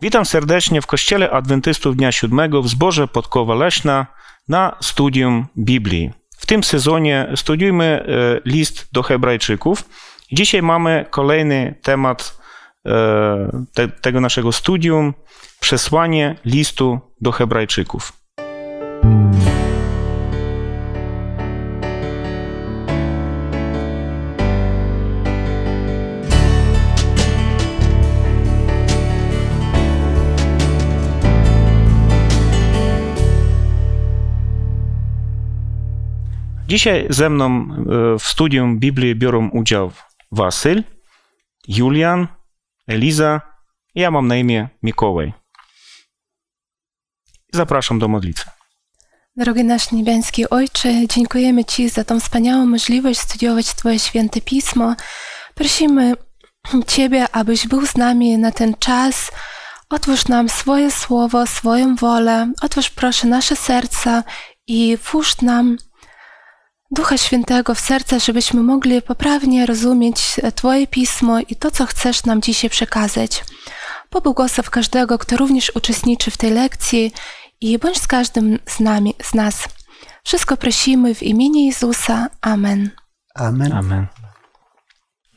Witam serdecznie w Kościele Adwentystów Dnia Siódmego w zborze Podkowa Leśna na studium Biblii. W tym sezonie studiujmy e, list do Hebrajczyków. Dzisiaj mamy kolejny temat e, te, tego naszego studium przesłanie listu do Hebrajczyków. Dzisiaj ze mną e, w studium Biblii biorą udział Wasyl, Julian, Eliza ja mam na imię Mikołaj. Zapraszam do modlitwy. Drogi nasz niebiański Ojcze, dziękujemy Ci za tą wspaniałą możliwość studiować Twoje święte pismo. Prosimy Ciebie, abyś był z nami na ten czas. Otwórz nam swoje słowo, swoją wolę. Otwórz proszę nasze serca i włóż nam Ducha Świętego w serce, żebyśmy mogli poprawnie rozumieć Twoje pismo i to, co chcesz nam dzisiaj przekazać. Pobłogosław każdego, kto również uczestniczy w tej lekcji i bądź z każdym z, nami, z nas. Wszystko prosimy w imieniu Jezusa. Amen. Amen. Amen.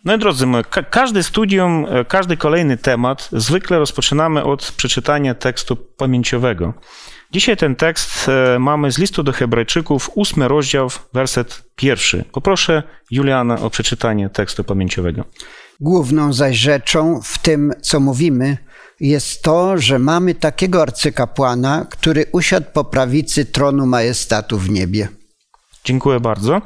No i drodzy moi, ka każdy studium, e, każdy kolejny temat zwykle rozpoczynamy od przeczytania tekstu pamięciowego. Dzisiaj ten tekst e, mamy z listu do Hebrajczyków, ósmy rozdział, werset pierwszy. Poproszę Juliana o przeczytanie tekstu pamięciowego. Główną zaś rzeczą w tym, co mówimy, jest to, że mamy takiego arcykapłana, który usiadł po prawicy tronu majestatu w niebie. Dziękuję bardzo.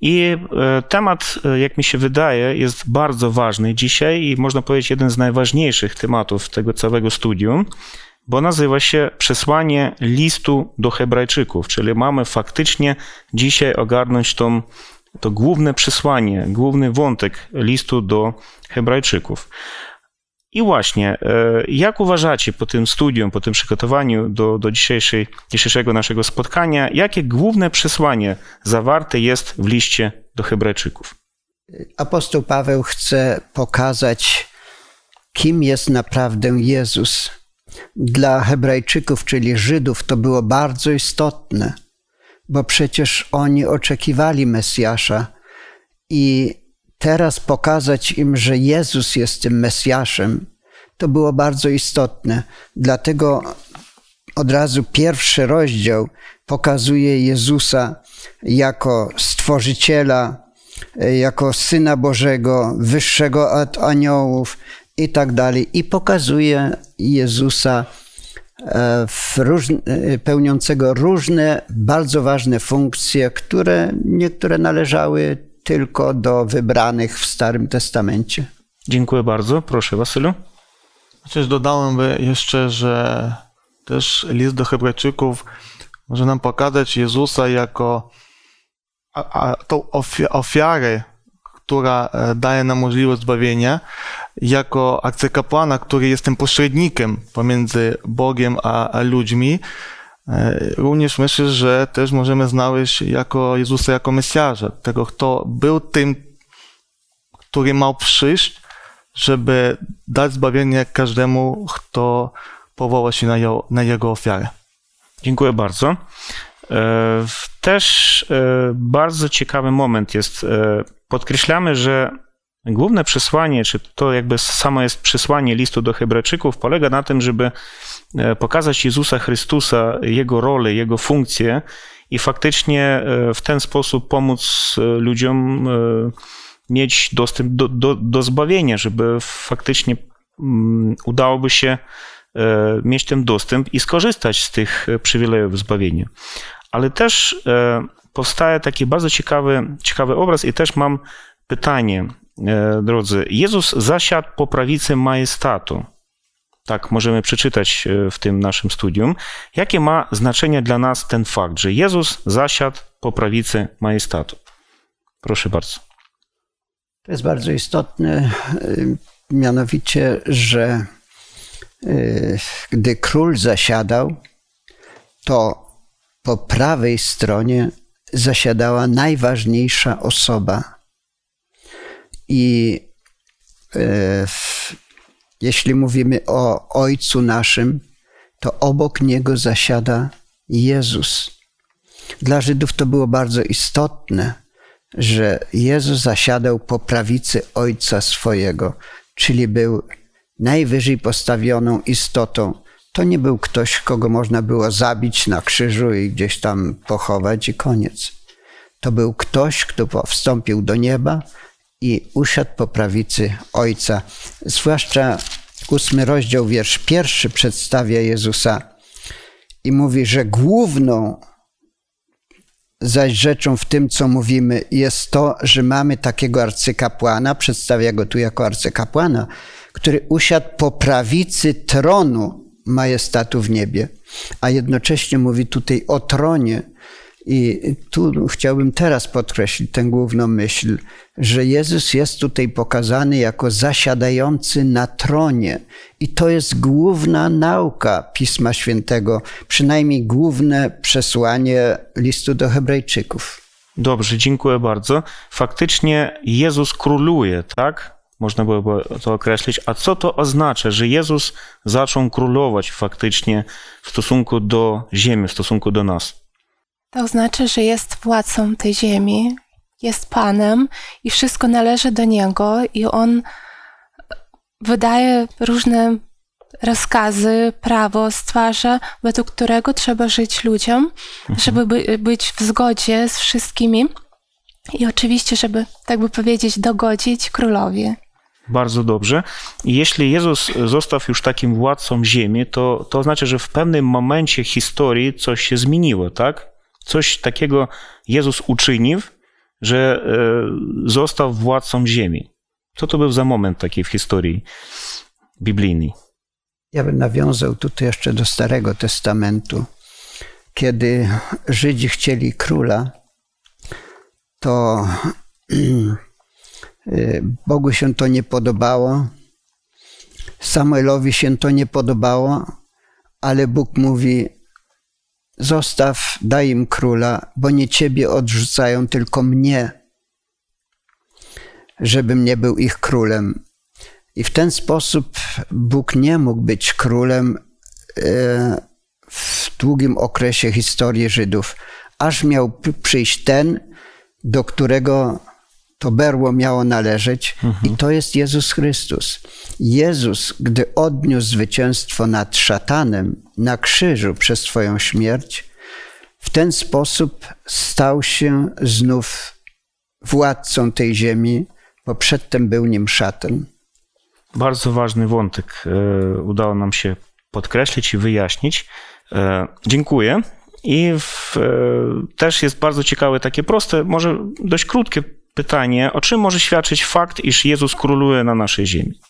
I e, temat, e, jak mi się wydaje, jest bardzo ważny dzisiaj i można powiedzieć jeden z najważniejszych tematów tego całego studium bo nazywa się Przesłanie listu do Hebrajczyków, czyli mamy faktycznie dzisiaj ogarnąć tą, to główne przesłanie, główny wątek listu do Hebrajczyków. I właśnie, e, jak uważacie po tym studium, po tym przygotowaniu do, do dzisiejszej, dzisiejszego naszego spotkania, jakie główne przesłanie zawarte jest w liście do Hebrajczyków? Apostoł Paweł chce pokazać, kim jest naprawdę Jezus dla Hebrajczyków, czyli Żydów, to było bardzo istotne, bo przecież oni oczekiwali Mesjasza i teraz pokazać im, że Jezus jest tym Mesjaszem, to było bardzo istotne. Dlatego od razu pierwszy rozdział pokazuje Jezusa jako stworzyciela, jako syna Bożego, wyższego od aniołów, i tak dalej. I pokazuje Jezusa e, różne, pełniącego różne bardzo ważne funkcje, które niektóre należały tylko do wybranych w Starym Testamencie. Dziękuję bardzo. Proszę, Wasylu. Chociaż dodałem by jeszcze, że też list do Hebrajczyków może nam pokazać Jezusa jako a, a, tą ofiarę, która e, daje nam możliwość zbawienia, jako arcykapłana, który jest tym pośrednikiem pomiędzy Bogiem a, a ludźmi, e, również myślę, że też możemy znaleźć jako Jezusa jako Mesjasza, tego, kto był tym, który miał przyjść, żeby dać zbawienie każdemu, kto powoła się na, jego, na jego ofiarę. Dziękuję bardzo. E, też bardzo ciekawy moment jest. Podkreślamy, że Główne przesłanie, czy to jakby samo jest przesłanie listu do Hebrajczyków, polega na tym, żeby e, pokazać Jezusa Chrystusa, Jego rolę, Jego funkcję i faktycznie e, w ten sposób pomóc e, ludziom mieć dostęp do, do, do zbawienia, żeby faktycznie mm, udałoby się mieć ten dostęp i skorzystać z tych przywilejów zbawienia. Ale też powstaje taki bardzo ciekawy, ciekawy obraz i też mam pytanie E, drodzy, Jezus zasiadł po prawicy majestatu. Tak możemy przeczytać e, w tym naszym studium. Jakie ma znaczenie dla nas ten fakt, że Jezus zasiadł po prawicy majestatu? Proszę bardzo. To jest bardzo istotne, e, mianowicie, że gdy król zasiadał, to po prawej stronie zasiadała najważniejsza osoba i e, Jeśli mówimy o Ojcu naszym, to obok Niego zasiada Jezus. Dla Żydów to było bardzo istotne, że Jezus zasiadał po prawicy Ojca swojego, czyli był najwyżej postawioną istotą. To nie był ktoś, kogo można było zabić na krzyżu i gdzieś tam pochować i koniec. To był ktoś, kto wstąpił do nieba i usiadł po prawicy Ojca. Zwłaszcza ósmy rozdział, wiersz pierwszy przedstawia Jezusa i mówi, że główną zaś rzeczą w tym, co mówimy, jest to, że mamy takiego arcykapłana, przedstawia go tu jako arcykapłana, który usiadł po prawicy tronu majestatu w niebie, a jednocześnie mówi tutaj o tronie, i tu chciałbym teraz podkreślić tę główną myśl, że Jezus jest tutaj pokazany jako zasiadający na tronie. I to jest główna nauka Pisma Świętego, przynajmniej główne przesłanie listu do Hebrajczyków. Dobrze, dziękuję bardzo. Faktycznie Jezus króluje, tak? Można byłoby to określić. A co to oznacza, że Jezus zaczął królować faktycznie w stosunku do ziemi, w stosunku do nas? To znaczy, że jest władcą tej ziemi, jest Panem i wszystko należy do Niego i On wydaje różne rozkazy, prawo stwarza, według którego trzeba żyć ludziom, mhm. żeby by, być w zgodzie z wszystkimi i oczywiście, żeby, tak by powiedzieć, dogodzić królowi. Bardzo dobrze. Jeśli Jezus został już takim władcą ziemi, to, to oznacza, że w pewnym momencie historii coś się zmieniło, tak? Coś takiego Jezus uczynił, że e, został władcą ziemi. Co to był za moment taki w historii biblijnej? Ja bym nawiązał tutaj jeszcze do Starego Testamentu. Kiedy Żydzi chcieli króla, to Bogu się to nie podobało, Samuelowi się to nie podobało, ale Bóg mówi: Zostaw, daj im króla, bo nie ciebie odrzucają, tylko mnie, żebym nie był ich królem. I w ten sposób Bóg nie mógł być królem e, w długim okresie historii Żydów, aż miał przyjść ten, do którego to berło miało należeć, mhm. i to jest Jezus Chrystus. Jezus, gdy odniósł zwycięstwo nad szatanem na krzyżu przez swoją śmierć, w ten sposób stał się znów władcą tej ziemi, bo przedtem był nim szatan. Bardzo ważny wątek e, udało nam się podkreślić i wyjaśnić. E, dziękuję. I w, e, też jest bardzo ciekawe, takie proste, może dość krótkie pytanie, o czym może świadczyć fakt, iż Jezus króluje na naszej ziemi?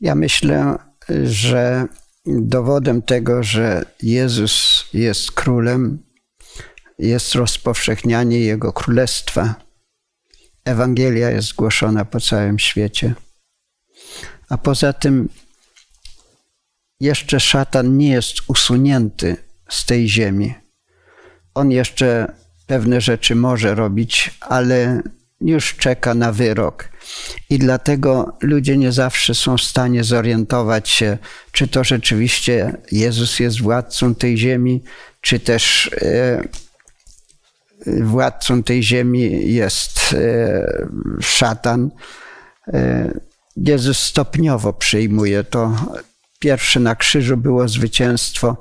Ja myślę, że dowodem tego, że Jezus jest królem, jest rozpowszechnianie Jego królestwa. Ewangelia jest głoszona po całym świecie. A poza tym, jeszcze szatan nie jest usunięty z tej ziemi. On jeszcze pewne rzeczy może robić, ale już czeka na wyrok. I dlatego ludzie nie zawsze są w stanie zorientować się, czy to rzeczywiście Jezus jest władcą tej ziemi, czy też e, władcą tej ziemi jest e, szatan. E, Jezus stopniowo przyjmuje to. Pierwsze na krzyżu było zwycięstwo,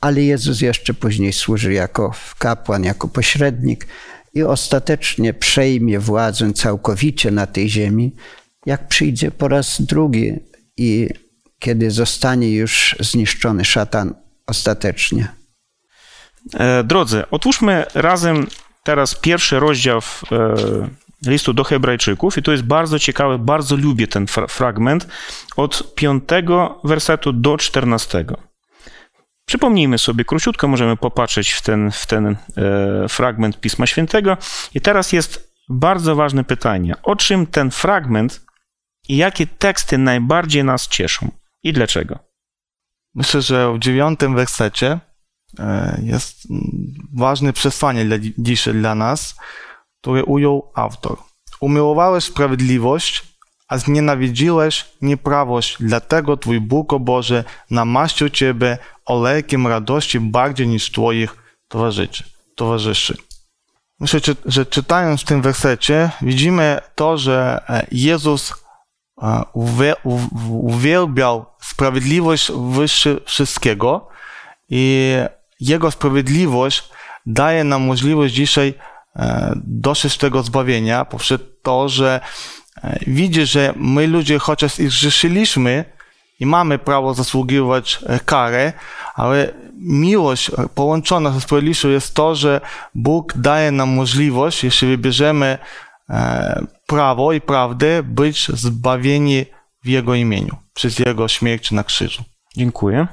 ale Jezus jeszcze później służy jako kapłan, jako pośrednik i ostatecznie przejmie władzę całkowicie na tej ziemi, jak przyjdzie po raz drugi i kiedy zostanie już zniszczony szatan ostatecznie. E, drodzy, otwórzmy razem teraz pierwszy rozdział e, listu do Hebrajczyków i to jest bardzo ciekawe, bardzo lubię ten fragment od 5 wersetu do 14. Przypomnijmy sobie, króciutko możemy popatrzeć w ten, w ten e, fragment Pisma Świętego. I teraz jest bardzo ważne pytanie: o czym ten fragment i jakie teksty najbardziej nas cieszą i dlaczego? Myślę, że w dziewiątym wersecie e, jest ważne przesłanie dla, dzisiaj dla nas, które ujął autor. Umiłowałeś sprawiedliwość, a znienawidziłeś nieprawość, dlatego Twój Bóg, o Boże, namaścił Ciebie olejkiem radości bardziej niż Twoich towarzyszy. towarzyszy. Myślę, że czytając w tym wersecie, widzimy to, że e, Jezus e, uwielbiał sprawiedliwość wyższy wszystkiego i Jego sprawiedliwość daje nam możliwość dzisiaj e, doszeć tego zbawienia poprzez to, że widzi, że my ludzie chociaż i grzeszyliśmy i mamy prawo zasługiwać karę, ale miłość połączona ze sprawiedliwością jest to, że Bóg daje nam możliwość, jeśli wybierzemy e, prawo i prawdę, być zbawieni w Jego imieniu, przez Jego śmierć na krzyżu. Dziękuję.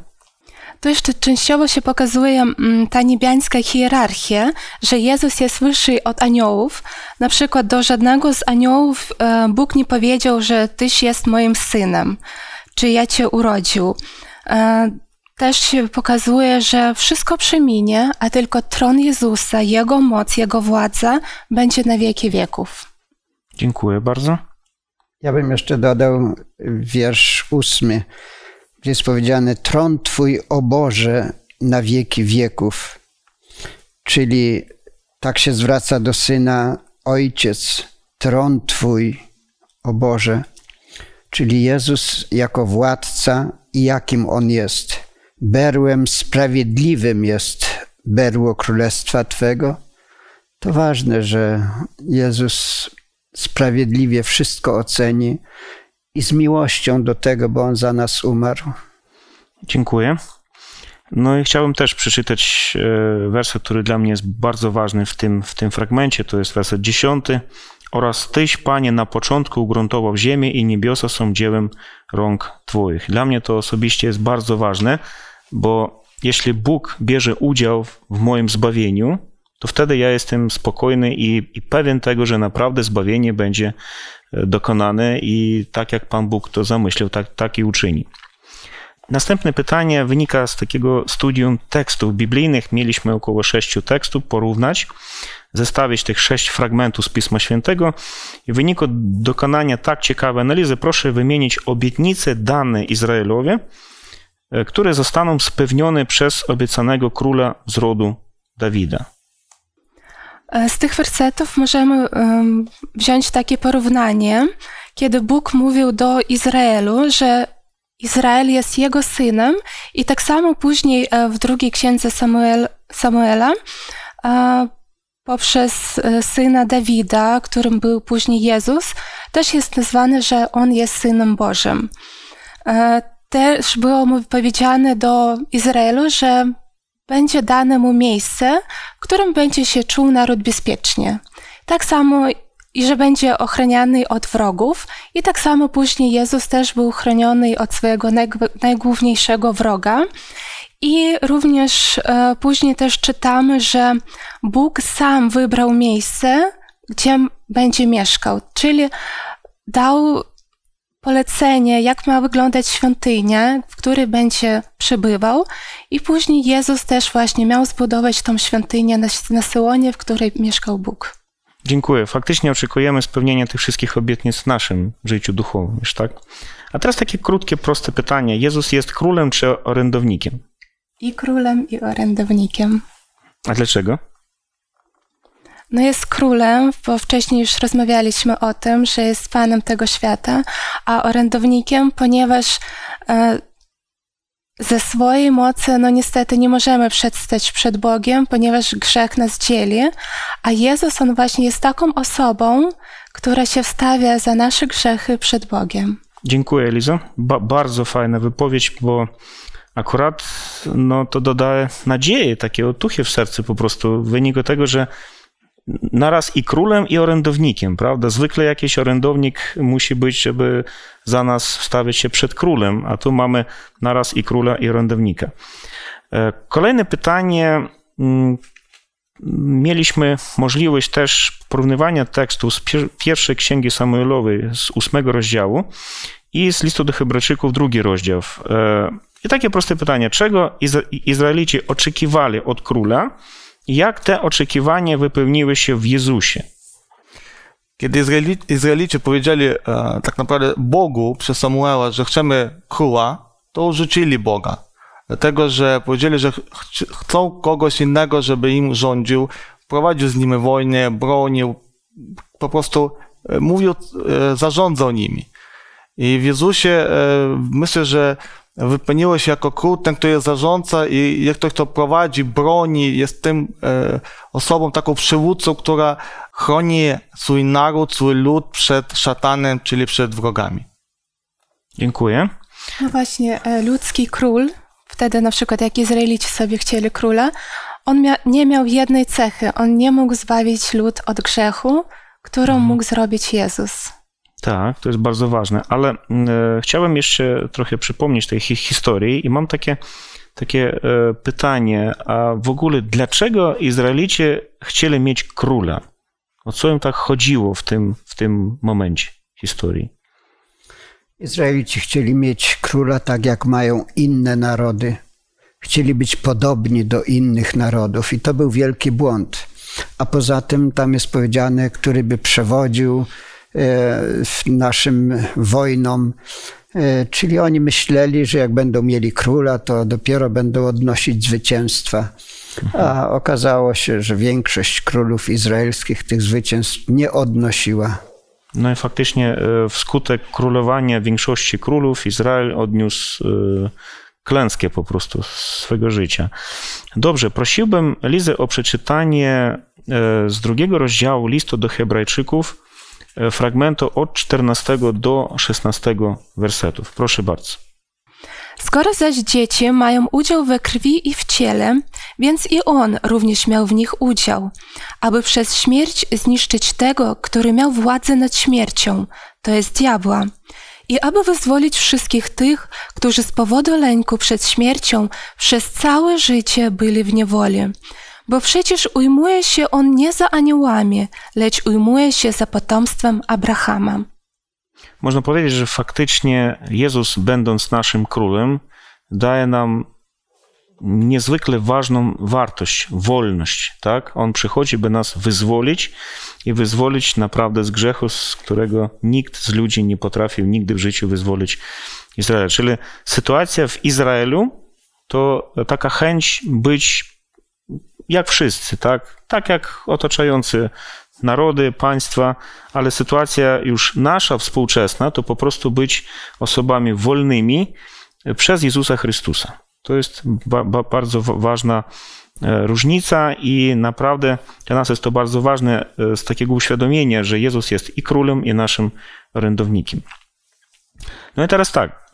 To jeszcze częściowo się pokazuje mm, ta niebiańska hierarchia, że Jezus jest wyższy od aniołów. Na przykład do żadnego z aniołów e, Bóg nie powiedział, że Tyś jest moim synem, czy ja Cię urodził. E, też się pokazuje, że wszystko przeminie, a tylko tron Jezusa, Jego moc, Jego władza będzie na wieki wieków. Dziękuję bardzo. Ja bym jeszcze dodał wiersz ósmy, jest powiedziane: Tron Twój, o Boże, na wieki wieków. Czyli tak się zwraca do syna Ojciec, tron Twój, o Boże. Czyli Jezus jako władca i jakim On jest berłem sprawiedliwym jest berło Królestwa Twego, to ważne, że Jezus sprawiedliwie wszystko oceni i z miłością do tego, bo On za nas umarł. Dziękuję. No i chciałbym też przeczytać e, werset, który dla mnie jest bardzo ważny w tym, w tym fragmencie. To jest werset dziesiąty. Oraz Tyś, Panie, na początku ugruntował ziemię i niebiosa są dziełem rąk Twoich. Dla mnie to osobiście jest bardzo ważne, bo jeśli Bóg bierze udział w moim zbawieniu, to wtedy ja jestem spokojny i, i, pewien tego, że naprawdę zbawienie będzie e, dokonane i tak jak Pan Bóg to zamyślił, tak, tak i uczyni. Następne pytanie wynika z takiego studium tekstów biblijnych. Mieliśmy około sześciu tekstów porównać, zestawić tych sześć fragmentów z Pisma Świętego i w wyniku dokonania tak ciekawej analizy proszę wymienić obietnice dane Izraelowi, E, które zostaną spełnione przez obiecanego króla z rodu Dawida. E, z tych wersetów możemy wziąć takie porównanie, kiedy Bóg mówił do Izraelu, że Izrael jest jego synem, i tak samo później e, w drugiej księdze Samuel, Samuela poprzez syna Dawida, którym był później Jezus, też jest nazwane, że on jest synem Bożym. Też było mu powiedziane do Izraelu, że będzie dane mu miejsce, w którym będzie się czuł naród bezpiecznie. Tak samo i że będzie ochraniany od wrogów. I tak samo później Jezus też był chroniony od swojego najgłówniejszego wroga. I również e, później też czytamy, że Bóg sam wybrał miejsce, gdzie będzie mieszkał, czyli dał polecenie, jak ma wyglądać świątynia, w której będzie przebywał. I później Jezus też właśnie miał zbudować tą świątynię na, na Syłonie, w której mieszkał Bóg. Dziękuję. Faktycznie oczekujemy spełnienia tych wszystkich obietnic w naszym życiu duchowym, już tak? A teraz takie krótkie, proste pytanie. Jezus jest królem czy orędownikiem? I królem, i orędownikiem. A dlaczego? No jest królem, bo wcześniej już rozmawialiśmy o tym, że jest panem tego świata, a orędownikiem, ponieważ e, ze swojej mocy, no niestety nie możemy przedstać przed Bogiem, ponieważ grzech nas dzieli, a Jezus, On właśnie jest taką osobą, która się wstawia za nasze grzechy przed Bogiem. Dziękuję, Eliza. Ba bardzo fajna wypowiedź, bo akurat no, to dodaje nadzieję, takie otuchy w sercu po prostu w wyniku tego, że naraz i królem, i orędownikiem, prawda? Zwykle jakiś orędownik musi być, żeby za nas stawić się przed królem, a tu mamy naraz i króla, i orędownika. E, kolejne pytanie. Mm, mieliśmy możliwość też porównywania tekstu z pierwszej księgi Samuelowej z ósmego rozdziału i z listu do Hebrajczyków drugi rozdział. E, I takie proste pytanie, czego Izraelici oczekiwali od króla, jak te oczekiwania wypełniły się w Jezusie? kiedy Izraeli, Izraelici powiedzieli e, tak naprawdę Bogu przez Samuela, że chcemy króla, to urzucili Boga. Dlatego, że powiedzieli, że ch- chcą kogoś innego, żeby im rządził, prowadził z nimi wojnę, bronił, po prostu e, mówił, e, zarządzał nimi. I w Jezusie e, myślę, że wypełniło się jako król, ten, kto jest zarządca i jak ktoś, kto prowadzi, broni, jest tym e, osobą, taką przywódcą, która chroni swój naród, swój lud przed szatanem, czyli przed wrogami. Dziękuję. No właśnie, e, ludzki król, wtedy na przykład jak Izraelici sobie chcieli króla, on mia- nie miał jednej cechy. On nie mógł zbawić lud od grzechu, którą mógł zrobić Jezus. Tak, to jest bardzo ważne, ale e, chciałem jeszcze trochę przypomnieć tej hi- historii i mam takie, takie e, pytanie, a w ogóle dlaczego Izraelicie chcieli mieć króla? O co im tak chodziło w tym, w tym momencie historii? Izraelici chcieli mieć króla tak, jak mają inne narody. Chcieli być podobni do innych narodów i to był wielki błąd. A poza tym tam jest powiedziane, który by przewodził naszym wojnom. E, Czyli oni myśleli, że jak będą mieli króla, to dopiero będą odnosić zwycięstwa. A okazało się, że większość królów izraelskich tych zwycięstw nie odnosiła. No i faktycznie e, wskutek królowania większości królów Izrael odniósł e, klęskę po prostu swego życia. Dobrze, prosiłbym Lizę o przeczytanie e, z drugiego rozdziału listu do Hebrajczyków e, fragmentu od 14 do 16 wersetów. Proszę bardzo. Skoro zaś dzieci mają udział we krwi i w ciele, więc i on również miał w nich udział, aby przez śmierć zniszczyć tego, który miał władzę nad śmiercią, to jest diabła, i aby wyzwolić wszystkich tych, którzy z powodu lęku przed śmiercią przez całe życie byli w niewoli. Bo przecież ujmuje się on nie za aniołami, lecz ujmuje się za potomstwem Abrahama. Można powiedzieć, że faktycznie Jezus, będąc naszym królem, daje nam niezwykle ważną wartość, wolność, tak? On przychodzi, by nas wyzwolić i wyzwolić naprawdę z grzechu, z którego nikt z ludzi nie potrafił nigdy w życiu wyzwolić Izraela. Czyli sytuacja w Izraelu to taka chęć być jak wszyscy, tak? Tak jak otaczający narody, państwa, ale sytuacja już nasza, współczesna, to po prostu być osobami wolnymi przez Jezusa Chrystusa. To jest ba ba bardzo ważna różnica i naprawdę dla nas jest to bardzo ważne z takiego uświadomienia, że Jezus jest i królem, i naszym orędownikiem. No i teraz tak,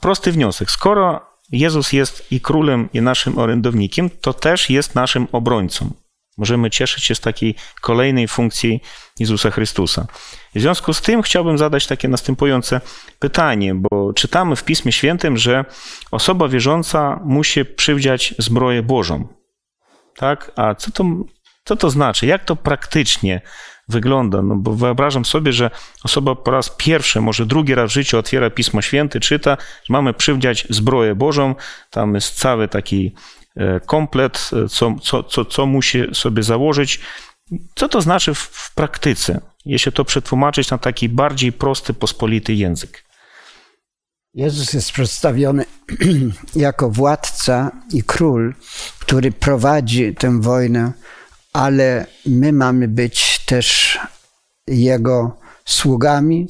prosty wniosek. Skoro Jezus jest i królem, i naszym orędownikiem, to też jest naszym obrońcą. Możemy cieszyć się z takiej kolejnej funkcji Jezusa Chrystusa. W związku z tym chciałbym zadać takie następujące pytanie, bo czytamy w Pismie Świętym, że osoba wierząca musi przywdziać zbroję Bożą. Tak? A co to, co to znaczy? Jak to praktycznie wygląda? No bo wyobrażam sobie, że osoba po raz pierwszy, może drugi raz w życiu otwiera Pismo Święte, czyta, że mamy przywdziać zbroję Bożą. Tam jest cały taki komplet, co, co, co, co musi sobie założyć. Co to znaczy w, w praktyce, jeśli to przetłumaczyć na taki bardziej prosty, pospolity język? Jezus jest przedstawiony jako władca i król, który prowadzi tę wojnę, ale my mamy być też jego sługami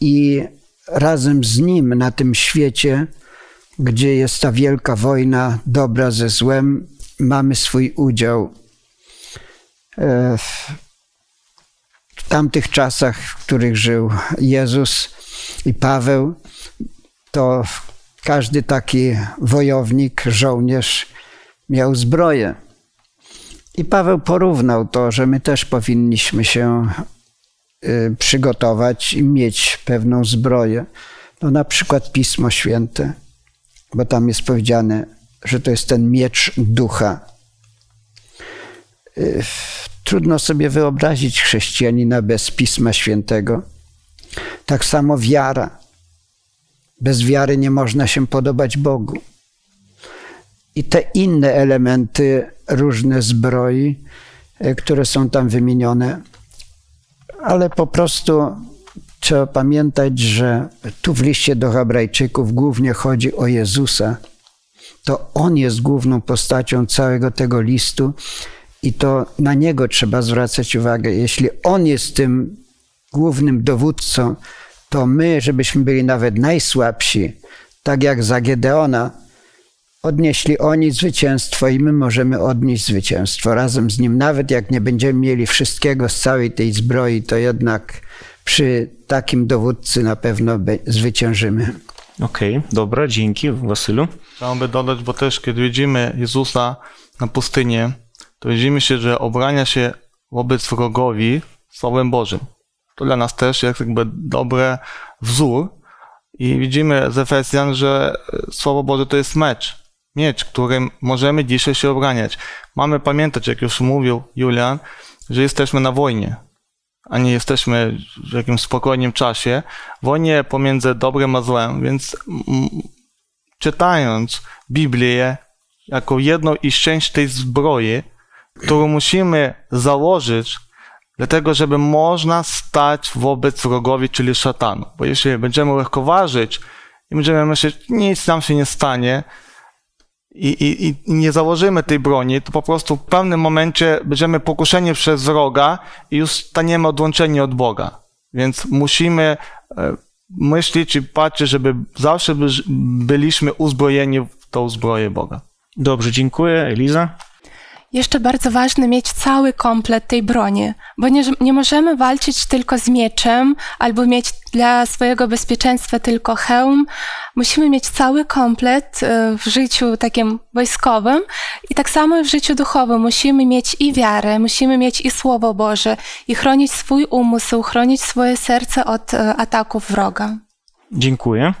i razem z nim na tym świecie gdzie jest ta wielka wojna dobra ze złem, mamy swój udział. W tamtych czasach, w których żył Jezus i Paweł, to każdy taki wojownik, żołnierz miał zbroję. I Paweł porównał to, że my też powinniśmy się przygotować i mieć pewną zbroję. No na przykład Pismo Święte bo tam jest powiedziane, że to jest ten miecz ducha. Trudno sobie wyobrazić chrześcijanina bez Pisma Świętego. Tak samo wiara. Bez wiary nie można się podobać Bogu. I te inne elementy, różne zbroi, które są tam wymienione, ale po prostu trzeba pamiętać, że tu w liście do Hebrajczyków głównie chodzi o Jezusa. To On jest główną postacią całego tego listu i to na Niego trzeba zwracać uwagę. Jeśli On jest tym głównym dowódcą, to my, żebyśmy byli nawet najsłabsi, tak jak za Gedeona, odnieśli oni zwycięstwo i my możemy odnieść zwycięstwo razem z nim. Nawet jak nie będziemy mieli wszystkiego z całej tej zbroi, to jednak przy takim dowódcy na pewno zwyciężymy. Okej, okay, dobra, dzięki Wasylu. Chciałbym by dodać, bo też kiedy widzimy Jezusa na pustyni, to widzimy się, że obrania się wobec wrogowi Słowem Bożym. To dla nas też jest jakby dobry wzór i widzimy z Efezjan, że Słowo Boże to jest mecz. Miecz, którym możemy dzisiaj się obraniać. Mamy pamiętać, jak już mówił Julian, że jesteśmy na wojnie a nie jesteśmy w jakimś spokojnym czasie, wojnie pomiędzy dobrem a złem, więc czytając Biblię jako jedną i część tej zbroi, którą musimy założyć, dlatego żeby można stać wobec wrogowi, czyli szatanu. Bo jeśli będziemy lekkoważyć i będziemy myśleć, nic nam się nie stanie, i, i, i nie założymy tej broni, to po prostu w pewnym momencie będziemy pokuszeni przez wroga i już staniemy odłączeni od Boga. Więc musimy e, myśleć i patrzeć, żeby zawsze byliśmy uzbrojeni w tą zbroję Boga. Dobrze, dziękuję. Eliza? Jeszcze bardzo ważne mieć cały komplet tej broni, bo nie, nie możemy walczyć tylko z mieczem albo mieć dla swojego bezpieczeństwa tylko hełm. Musimy mieć cały komplet e, w życiu takim wojskowym i tak samo w życiu duchowym. Musimy mieć i wiarę, musimy mieć i Słowo Boże i chronić swój umysł, chronić swoje serce od e, ataków wroga. Dziękuję.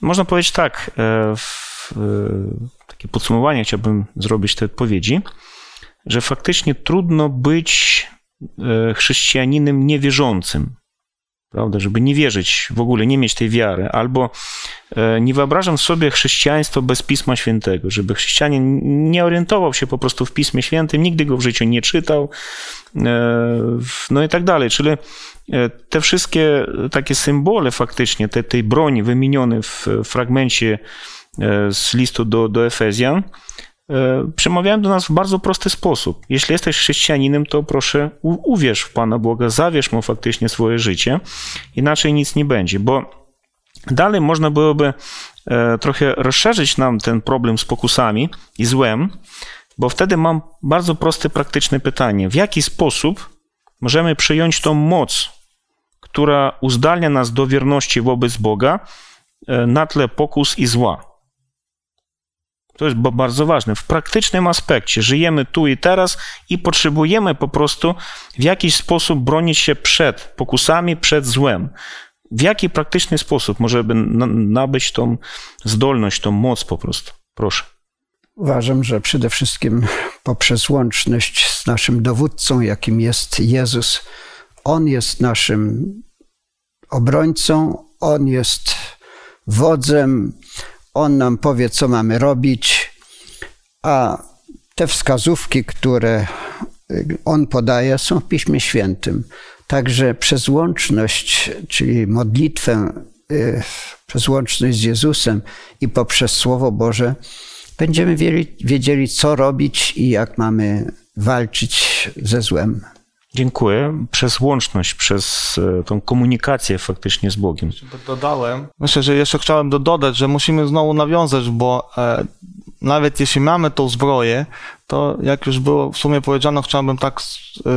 Można powiedzieć tak, e, w, takie podsumowanie chciałbym zrobić tej odpowiedzi że faktycznie trudno być e, chrześcijaninem niewierzącym. Prawda, żeby nie wierzyć w ogóle, nie mieć tej wiary, albo e, nie wyobrażam sobie chrześcijaństwa bez Pisma Świętego, żeby chrześcijanin nie orientował się po prostu w Pismie Świętym, nigdy go w życiu nie czytał, e, no i tak dalej. Czyli te wszystkie takie symbole faktycznie, te, tej broni wymienione w fragmencie z listu do, do Efezjan, przemawiają do nas w bardzo prosty sposób. Jeśli jesteś chrześcijaninem, to proszę uwierz w Pana Boga, zawierz Mu faktycznie swoje życie, inaczej nic nie będzie, bo dalej można byłoby e, trochę rozszerzyć nam ten problem z pokusami i złem, bo wtedy mam bardzo proste, praktyczne pytanie. W jaki sposób możemy przyjąć tą moc, która uzdalnia nas do wierności wobec Boga e, na tle pokus i zła? To jest bardzo ważne. W praktycznym aspekcie żyjemy tu i teraz i potrzebujemy po prostu w jakiś sposób bronić się przed pokusami, przed złem. W jaki praktyczny sposób możemy nabyć tą zdolność, tą moc po prostu? Proszę. Uważam, że przede wszystkim poprzez łączność z naszym dowódcą, jakim jest Jezus. On jest naszym obrońcą, on jest wodzem, on nam powie, co mamy robić, a te wskazówki, które on podaje, są w Piśmie Świętym. Także przez łączność, czyli modlitwę, y, przez łączność z Jezusem i poprzez Słowo Boże, będziemy wiedzieli, co robić i jak mamy walczyć ze złem. Dziękuję. Przez łączność, przez e, tą komunikację faktycznie z Bogiem. Dodałem. Myślę, że jeszcze chciałem dodać, że musimy znowu nawiązać, bo e, nawet jeśli mamy tą zbroję, to jak już było w sumie powiedziano, chciałbym tak e,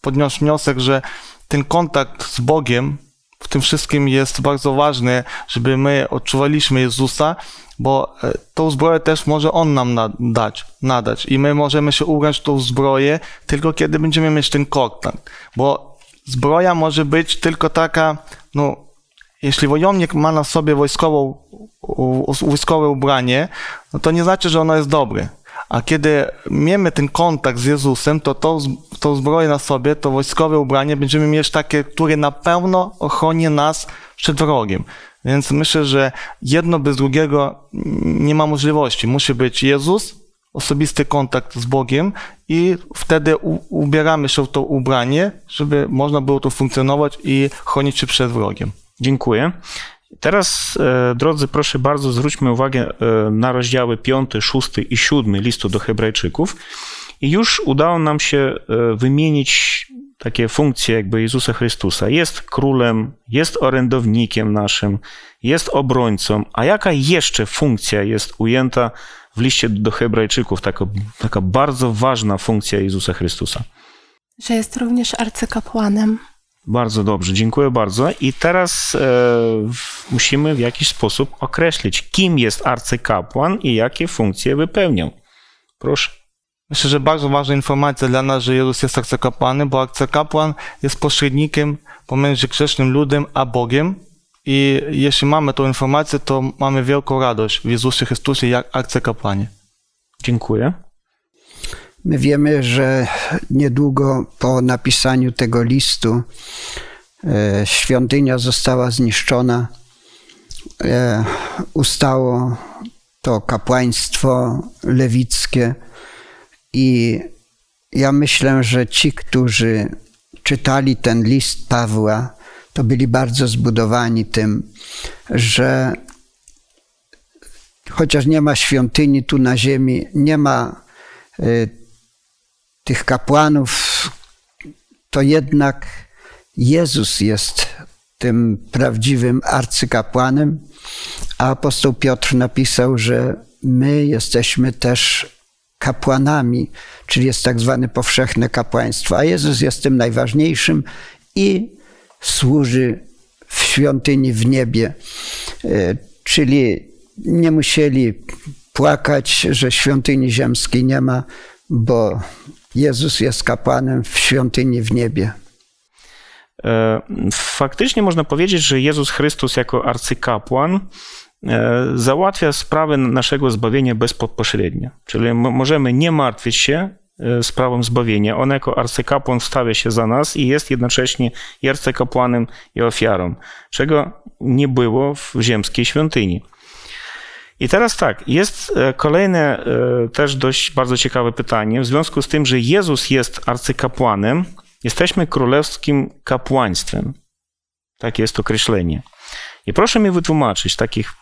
podnieść wniosek, że ten kontakt z Bogiem w tym wszystkim jest bardzo ważny, żeby my odczuwaliśmy Jezusa, bo e, tą zbroję też może On nam dać, nadać i my możemy się ubrać w tą zbroję tylko kiedy będziemy mieć ten kontakt, bo zbroja może być tylko taka, no, jeśli wojownik ma na sobie wojskową, wojskowe ubranie, no to nie znaczy, że ono jest dobre. A kiedy mamy ten kontakt z Jezusem, to tą, tą zbroję na sobie, to wojskowe ubranie będziemy mieć takie, które na pewno ochroni nas przed wrogiem. Więc myślę, że jedno bez drugiego nie ma możliwości. Musi być Jezus, osobisty kontakt z Bogiem i wtedy u, ubieramy się w to ubranie, żeby można było tu funkcjonować i chronić się przed wrogiem. Dziękuję. Teraz, e, drodzy, proszę bardzo, zwróćmy uwagę e, na rozdziały 5, 6 i 7 listu do Hebrajczyków. I już udało nam się e, wymienić takie funkcje jakby Jezusa Chrystusa. Jest królem, jest orędownikiem naszym, jest obrońcą. A jaka jeszcze funkcja jest ujęta w liście do Hebrajczyków? Taka, taka bardzo ważna funkcja Jezusa Chrystusa. Że jest również arcykapłanem. Bardzo dobrze, dziękuję bardzo. I teraz e, musimy w jakiś sposób określić, kim jest arcykapłan i jakie funkcje wypełniał. Proszę. Myślę, że bardzo ważna informacja dla nas, że Jezus jest arcykapłanem, bo arcykapłan jest pośrednikiem pomiędzy grzesznym ludem a Bogiem. I jeśli mamy tą informację, to mamy wielką radość w Jezusie Chrystusie jak arcykapłanie. Dziękuję. My wiemy, że niedługo po napisaniu tego listu e, świątynia została zniszczona. E, ustało to kapłaństwo lewickie i ja myślę, że ci, którzy czytali ten list Pawła, to byli bardzo zbudowani tym, że chociaż nie ma świątyni tu na ziemi, nie ma y, tych kapłanów, to jednak Jezus jest tym prawdziwym arcykapłanem, a apostoł Piotr napisał, że my jesteśmy też kapłanami, czyli jest tak zwane powszechne kapłaństwo, a Jezus jest tym najważniejszym i służy w świątyni w niebie. E, czyli nie musieli płakać, że świątyni ziemskiej nie ma, bo Jezus jest kapłanem w świątyni w niebie. E, faktycznie można powiedzieć, że Jezus Chrystus jako arcykapłan załatwia sprawę naszego zbawienia bezpośrednio. Czyli możemy nie martwić się e, sprawą zbawienia. On jako arcykapłan wstawia się za nas i jest jednocześnie i arcykapłanem i ofiarą, czego nie było w ziemskiej świątyni. I teraz tak, jest e, kolejne e, też dość bardzo ciekawe pytanie. W związku z tym, że Jezus jest arcykapłanem, jesteśmy królewskim kapłaństwem. Takie jest określenie. I proszę mi wytłumaczyć takich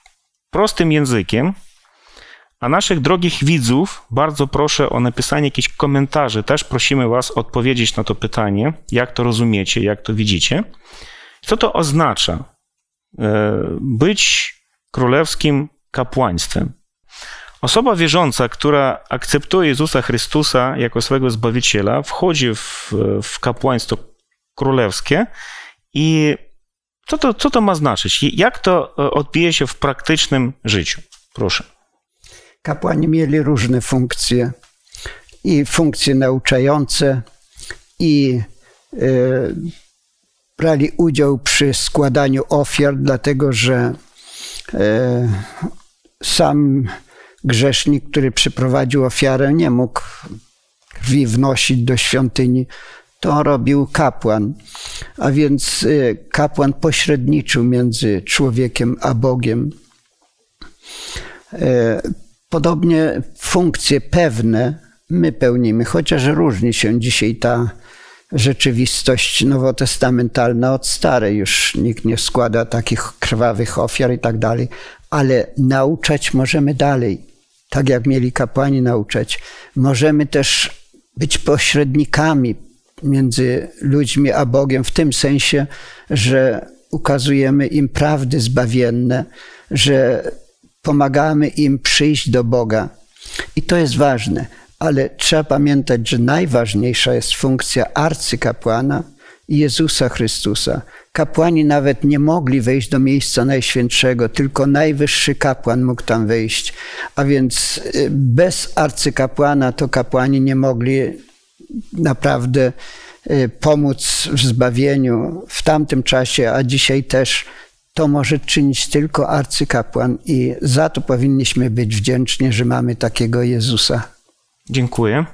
prostym językiem, a naszych drogich widzów bardzo proszę o napisanie jakichś komentarzy. Też prosimy Was odpowiedzieć na to pytanie, jak to rozumiecie, jak to widzicie. Co to oznacza e, być królewskim kapłaństwem. Osoba wierząca, która akceptuje Jezusa Chrystusa jako swego Zbawiciela, wchodzi w, w kapłaństwo królewskie i co to, co to ma znaczyć? Jak to e, odbije się w praktycznym życiu? Proszę. Kapłani mieli różne funkcje i funkcje nauczające i y, brali udział przy składaniu ofiar, dlatego że y, sam grzesznik, który przyprowadził ofiarę, nie mógł krwi wnosić do świątyni. To robił kapłan. A więc y, kapłan pośredniczył między człowiekiem a Bogiem. Y, podobnie funkcje pewne my pełnimy, chociaż różni się dzisiaj ta rzeczywistość nowotestamentalna od starej. Już nikt nie składa takich krwawych ofiar i tak dalej, ale nauczać możemy dalej, tak jak mieli kapłani nauczać. Możemy też być pośrednikami między ludźmi a Bogiem, w tym sensie, że ukazujemy im prawdy zbawienne, że pomagamy im przyjść do Boga. I to jest ważne, ale trzeba pamiętać, że najważniejsza jest funkcja arcykapłana Jezusa Chrystusa. Kapłani nawet nie mogli wejść do miejsca najświętszego, tylko najwyższy kapłan mógł tam wejść. A więc y, bez arcykapłana to kapłani nie mogli naprawdę y, pomóc w zbawieniu w tamtym czasie, a dzisiaj też to może czynić tylko arcykapłan i za to powinniśmy być wdzięczni, że mamy takiego Jezusa. Dziękuję.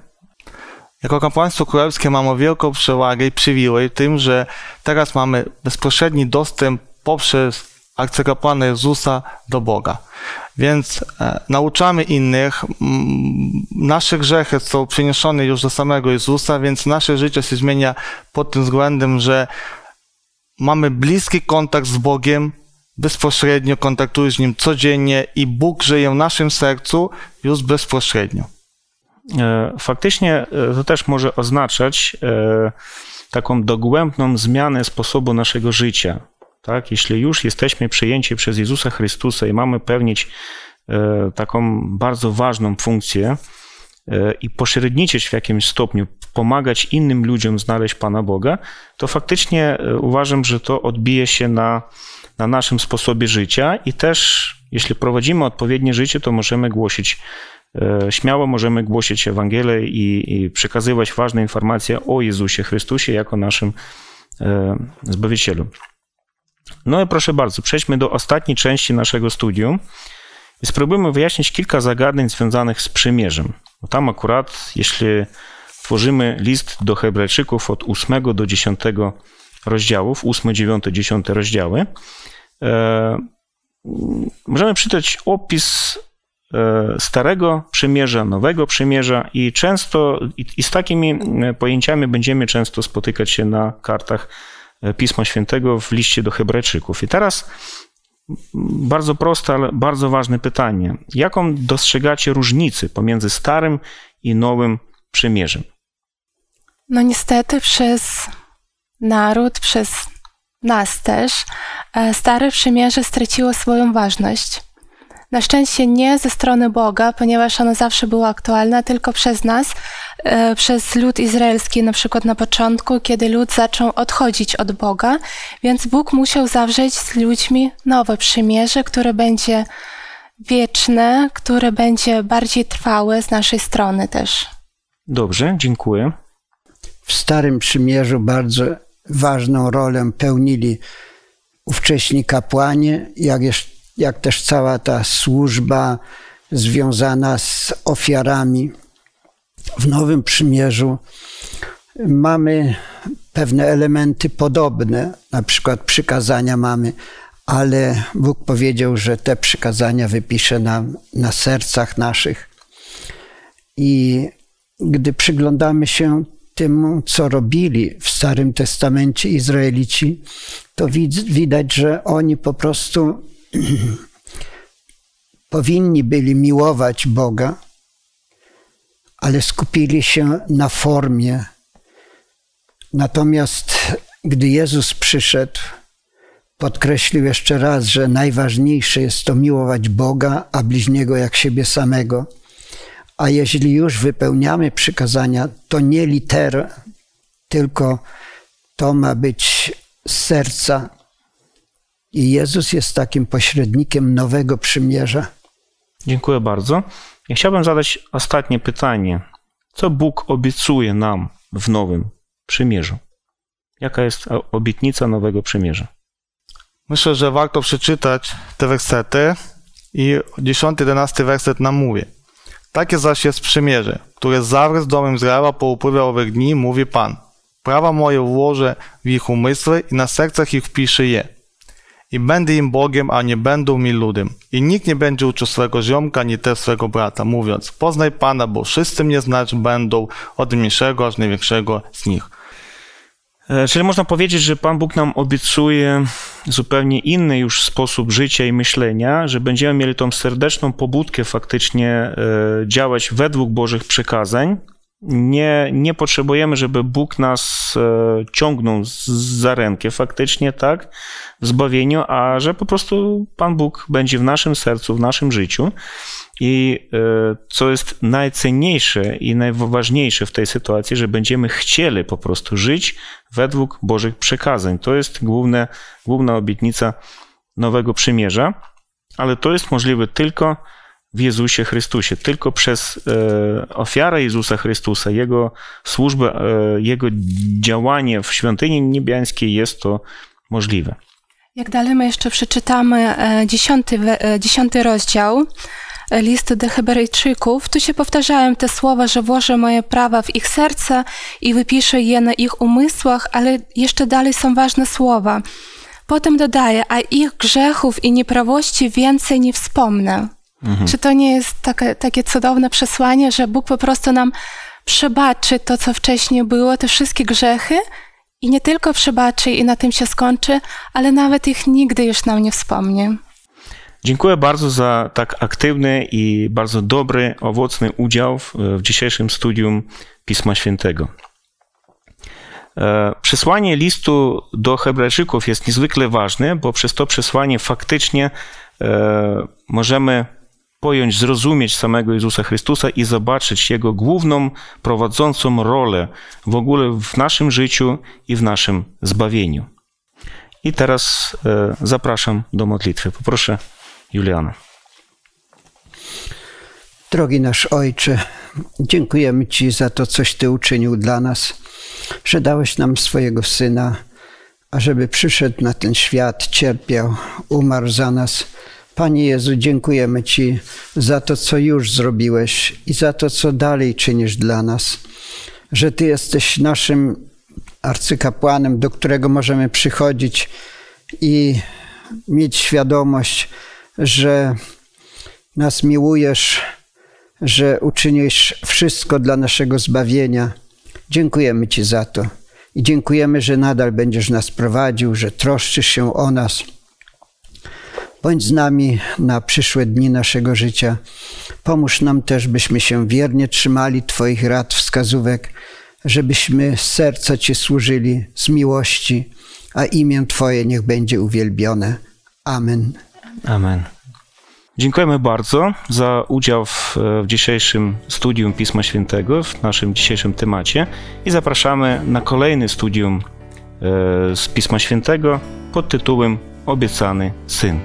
Jako kapłaństwo królewskie mamy wielką przewagę i przywilej tym, że teraz mamy bezpośredni dostęp poprzez arcykapłana Jezusa do Boga. Więc e, nauczamy innych, nasze grzechy są przeniesione już do samego Jezusa, więc nasze życie się zmienia pod tym względem, że mamy bliski kontakt z Bogiem, bezpośrednio kontaktuje z Nim codziennie i Bóg żyje w naszym sercu już bezpośrednio. E, faktycznie e, to też może oznaczać taką dogłębną zmianę sposobu naszego życia. Tak? Jeśli już jesteśmy przyjęci przez Jezusa Chrystusa i mamy pełnić taką bardzo ważną funkcję i pośredniczyć w jakimś stopniu, pomagać innym ludziom znaleźć Pana Boga, to faktycznie uważam, że to odbije się na, na naszym sposobie życia i też, jeśli prowadzimy odpowiednie życie, to możemy głosić E, śmiało możemy głosić Ewangelię i, i przekazywać ważne informacje o Jezusie Chrystusie jako naszym e, Zbawicielu. No i proszę bardzo, przejdźmy do ostatniej części naszego studium i spróbujmy wyjaśnić kilka zagadnień związanych z przymierzem. Bo tam akurat, jeśli tworzymy list do Hebrajczyków od 8 do 10 rozdziałów, 8, 9, 10 rozdziały, e, możemy przeczytać opis E, Starego Przymierza, Nowego Przymierza i często i, i z takimi e, pojęciami będziemy często spotykać się na kartach Pisma Świętego w liście do Hebrajczyków. I teraz bardzo proste, ale bardzo ważne pytanie. Jaką dostrzegacie różnicę pomiędzy Starym i Nowym Przymierzem? No niestety przez naród, przez nas też, Stare Przymierze straciło swoją ważność. Na szczęście nie ze strony Boga, ponieważ ono zawsze było aktualne, tylko przez nas, e, przez lud izraelski, na przykład na początku, kiedy lud zaczął odchodzić od Boga, więc Bóg musiał zawrzeć z ludźmi nowe przymierze, które będzie wieczne, które będzie bardziej trwałe z naszej strony też. Dobrze, dziękuję. W Starym Przymierzu bardzo ważną rolę pełnili ówcześni kapłani, jak jeszcze jak też cała ta służba związana z ofiarami. W Nowym Przymierzu mamy pewne elementy podobne, na przykład przykazania mamy, ale Bóg powiedział, że te przykazania wypisze nam na sercach naszych. I gdy przyglądamy się temu, co robili w Starym Testamencie Izraelici, to widać, że oni po prostu powinni byli miłować Boga, ale skupili się na formie. Natomiast gdy Jezus przyszedł, podkreślił jeszcze raz, że najważniejsze jest to miłować Boga, a bliźniego jak siebie samego. A jeśli już wypełniamy przykazania, to nie liter, tylko to ma być z serca, i Jezus jest takim pośrednikiem nowego przymierza. Dziękuję bardzo. Ja chciałbym zadać ostatnie pytanie. Co Bóg obiecuje nam w nowym przymierzu? Jaka jest obietnica nowego przymierza? Myślę, że warto przeczytać te wersety i 10-11 werset nam mówi. Takie zaś jest przymierze, które zawrę z domem Izraela po upływie owych dni, mówi Pan. Prawa moje włożę w ich umysły i na sercach ich wpiszę je i będę im Bogiem, a nie będą mi ludem. I nikt nie będzie uczył swego ziomka, ani też swego brata, mówiąc, poznaj Pana, bo wszyscy mnie znać będą, od mniejszego aż największego z nich. E, czyli można powiedzieć, że Pan Bóg nam obiecuje zupełnie inny już sposób życia i myślenia, że będziemy mieli tą serdeczną pobudkę faktycznie e, działać według Bożych przekazań, nie, nie potrzebujemy, żeby Bóg nas e, ciągnął za rękę faktycznie, tak, w zbawieniu, a że po prostu Pan Bóg będzie w naszym sercu, w naszym życiu. I e, co jest najcenniejsze i najważniejsze w tej sytuacji, że będziemy chcieli po prostu żyć według Bożych przekazań. To jest główne, główna obietnica Nowego Przymierza, ale to jest możliwe tylko w Jezusie Chrystusie. Tylko przez e, ofiarę Jezusa Chrystusa, Jego służbę, e, Jego działanie w świątyni niebiańskiej jest to możliwe. Jak dalej my jeszcze przeczytamy e, dziesiąty, dziesiąty rozdział listu do Hebrajczyków, tu się powtarzają te słowa, że włożę moje prawa w ich serca i wypiszę je na ich umysłach, ale jeszcze dalej są ważne słowa. Potem dodaje, a ich grzechów i nieprawości więcej nie wspomnę. Mhm. Czy to nie jest takie, takie cudowne przesłanie, że Bóg po prostu nam przebaczy to, co wcześniej było, te wszystkie grzechy i nie tylko przebaczy i na tym się skończy, ale nawet ich nigdy już nam nie wspomnie. Dziękuję bardzo za tak aktywny i bardzo dobry, owocny udział w, w dzisiejszym studium Pisma Świętego. E, przesłanie listu do Hebrajczyków jest niezwykle ważne, bo przez to przesłanie faktycznie e, możemy pojąć, zrozumieć samego Jezusa Chrystusa i zobaczyć Jego główną, prowadzącą rolę w ogóle w naszym życiu i w naszym zbawieniu. I teraz e, zapraszam do modlitwy. Poproszę Juliana. Drogi nasz Ojcze, dziękujemy Ci za to, coś Ty uczynił dla nas, że dałeś nam swojego Syna, ażeby przyszedł na ten świat, cierpiał, umarł za nas. Panie Jezu, dziękujemy Ci za to, co już zrobiłeś i za to, co dalej czynisz dla nas, że Ty jesteś naszym arcykapłanem, do którego możemy przychodzić i mieć świadomość, że nas miłujesz, że uczynisz wszystko dla naszego zbawienia. Dziękujemy Ci za to i dziękujemy, że nadal będziesz nas prowadził, że troszczysz się o nas. Bądź z nami na przyszłe dni naszego życia. Pomóż nam też, byśmy się wiernie trzymali Twoich rad, wskazówek, żebyśmy z serca Ci służyli z miłości, a imię Twoje niech będzie uwielbione. Amen. Amen. Dziękujemy bardzo za udział w, w, dzisiejszym studium Pisma Świętego, w naszym dzisiejszym temacie i zapraszamy na kolejny studium e, z Pisma Świętego pod tytułem обіцяний син.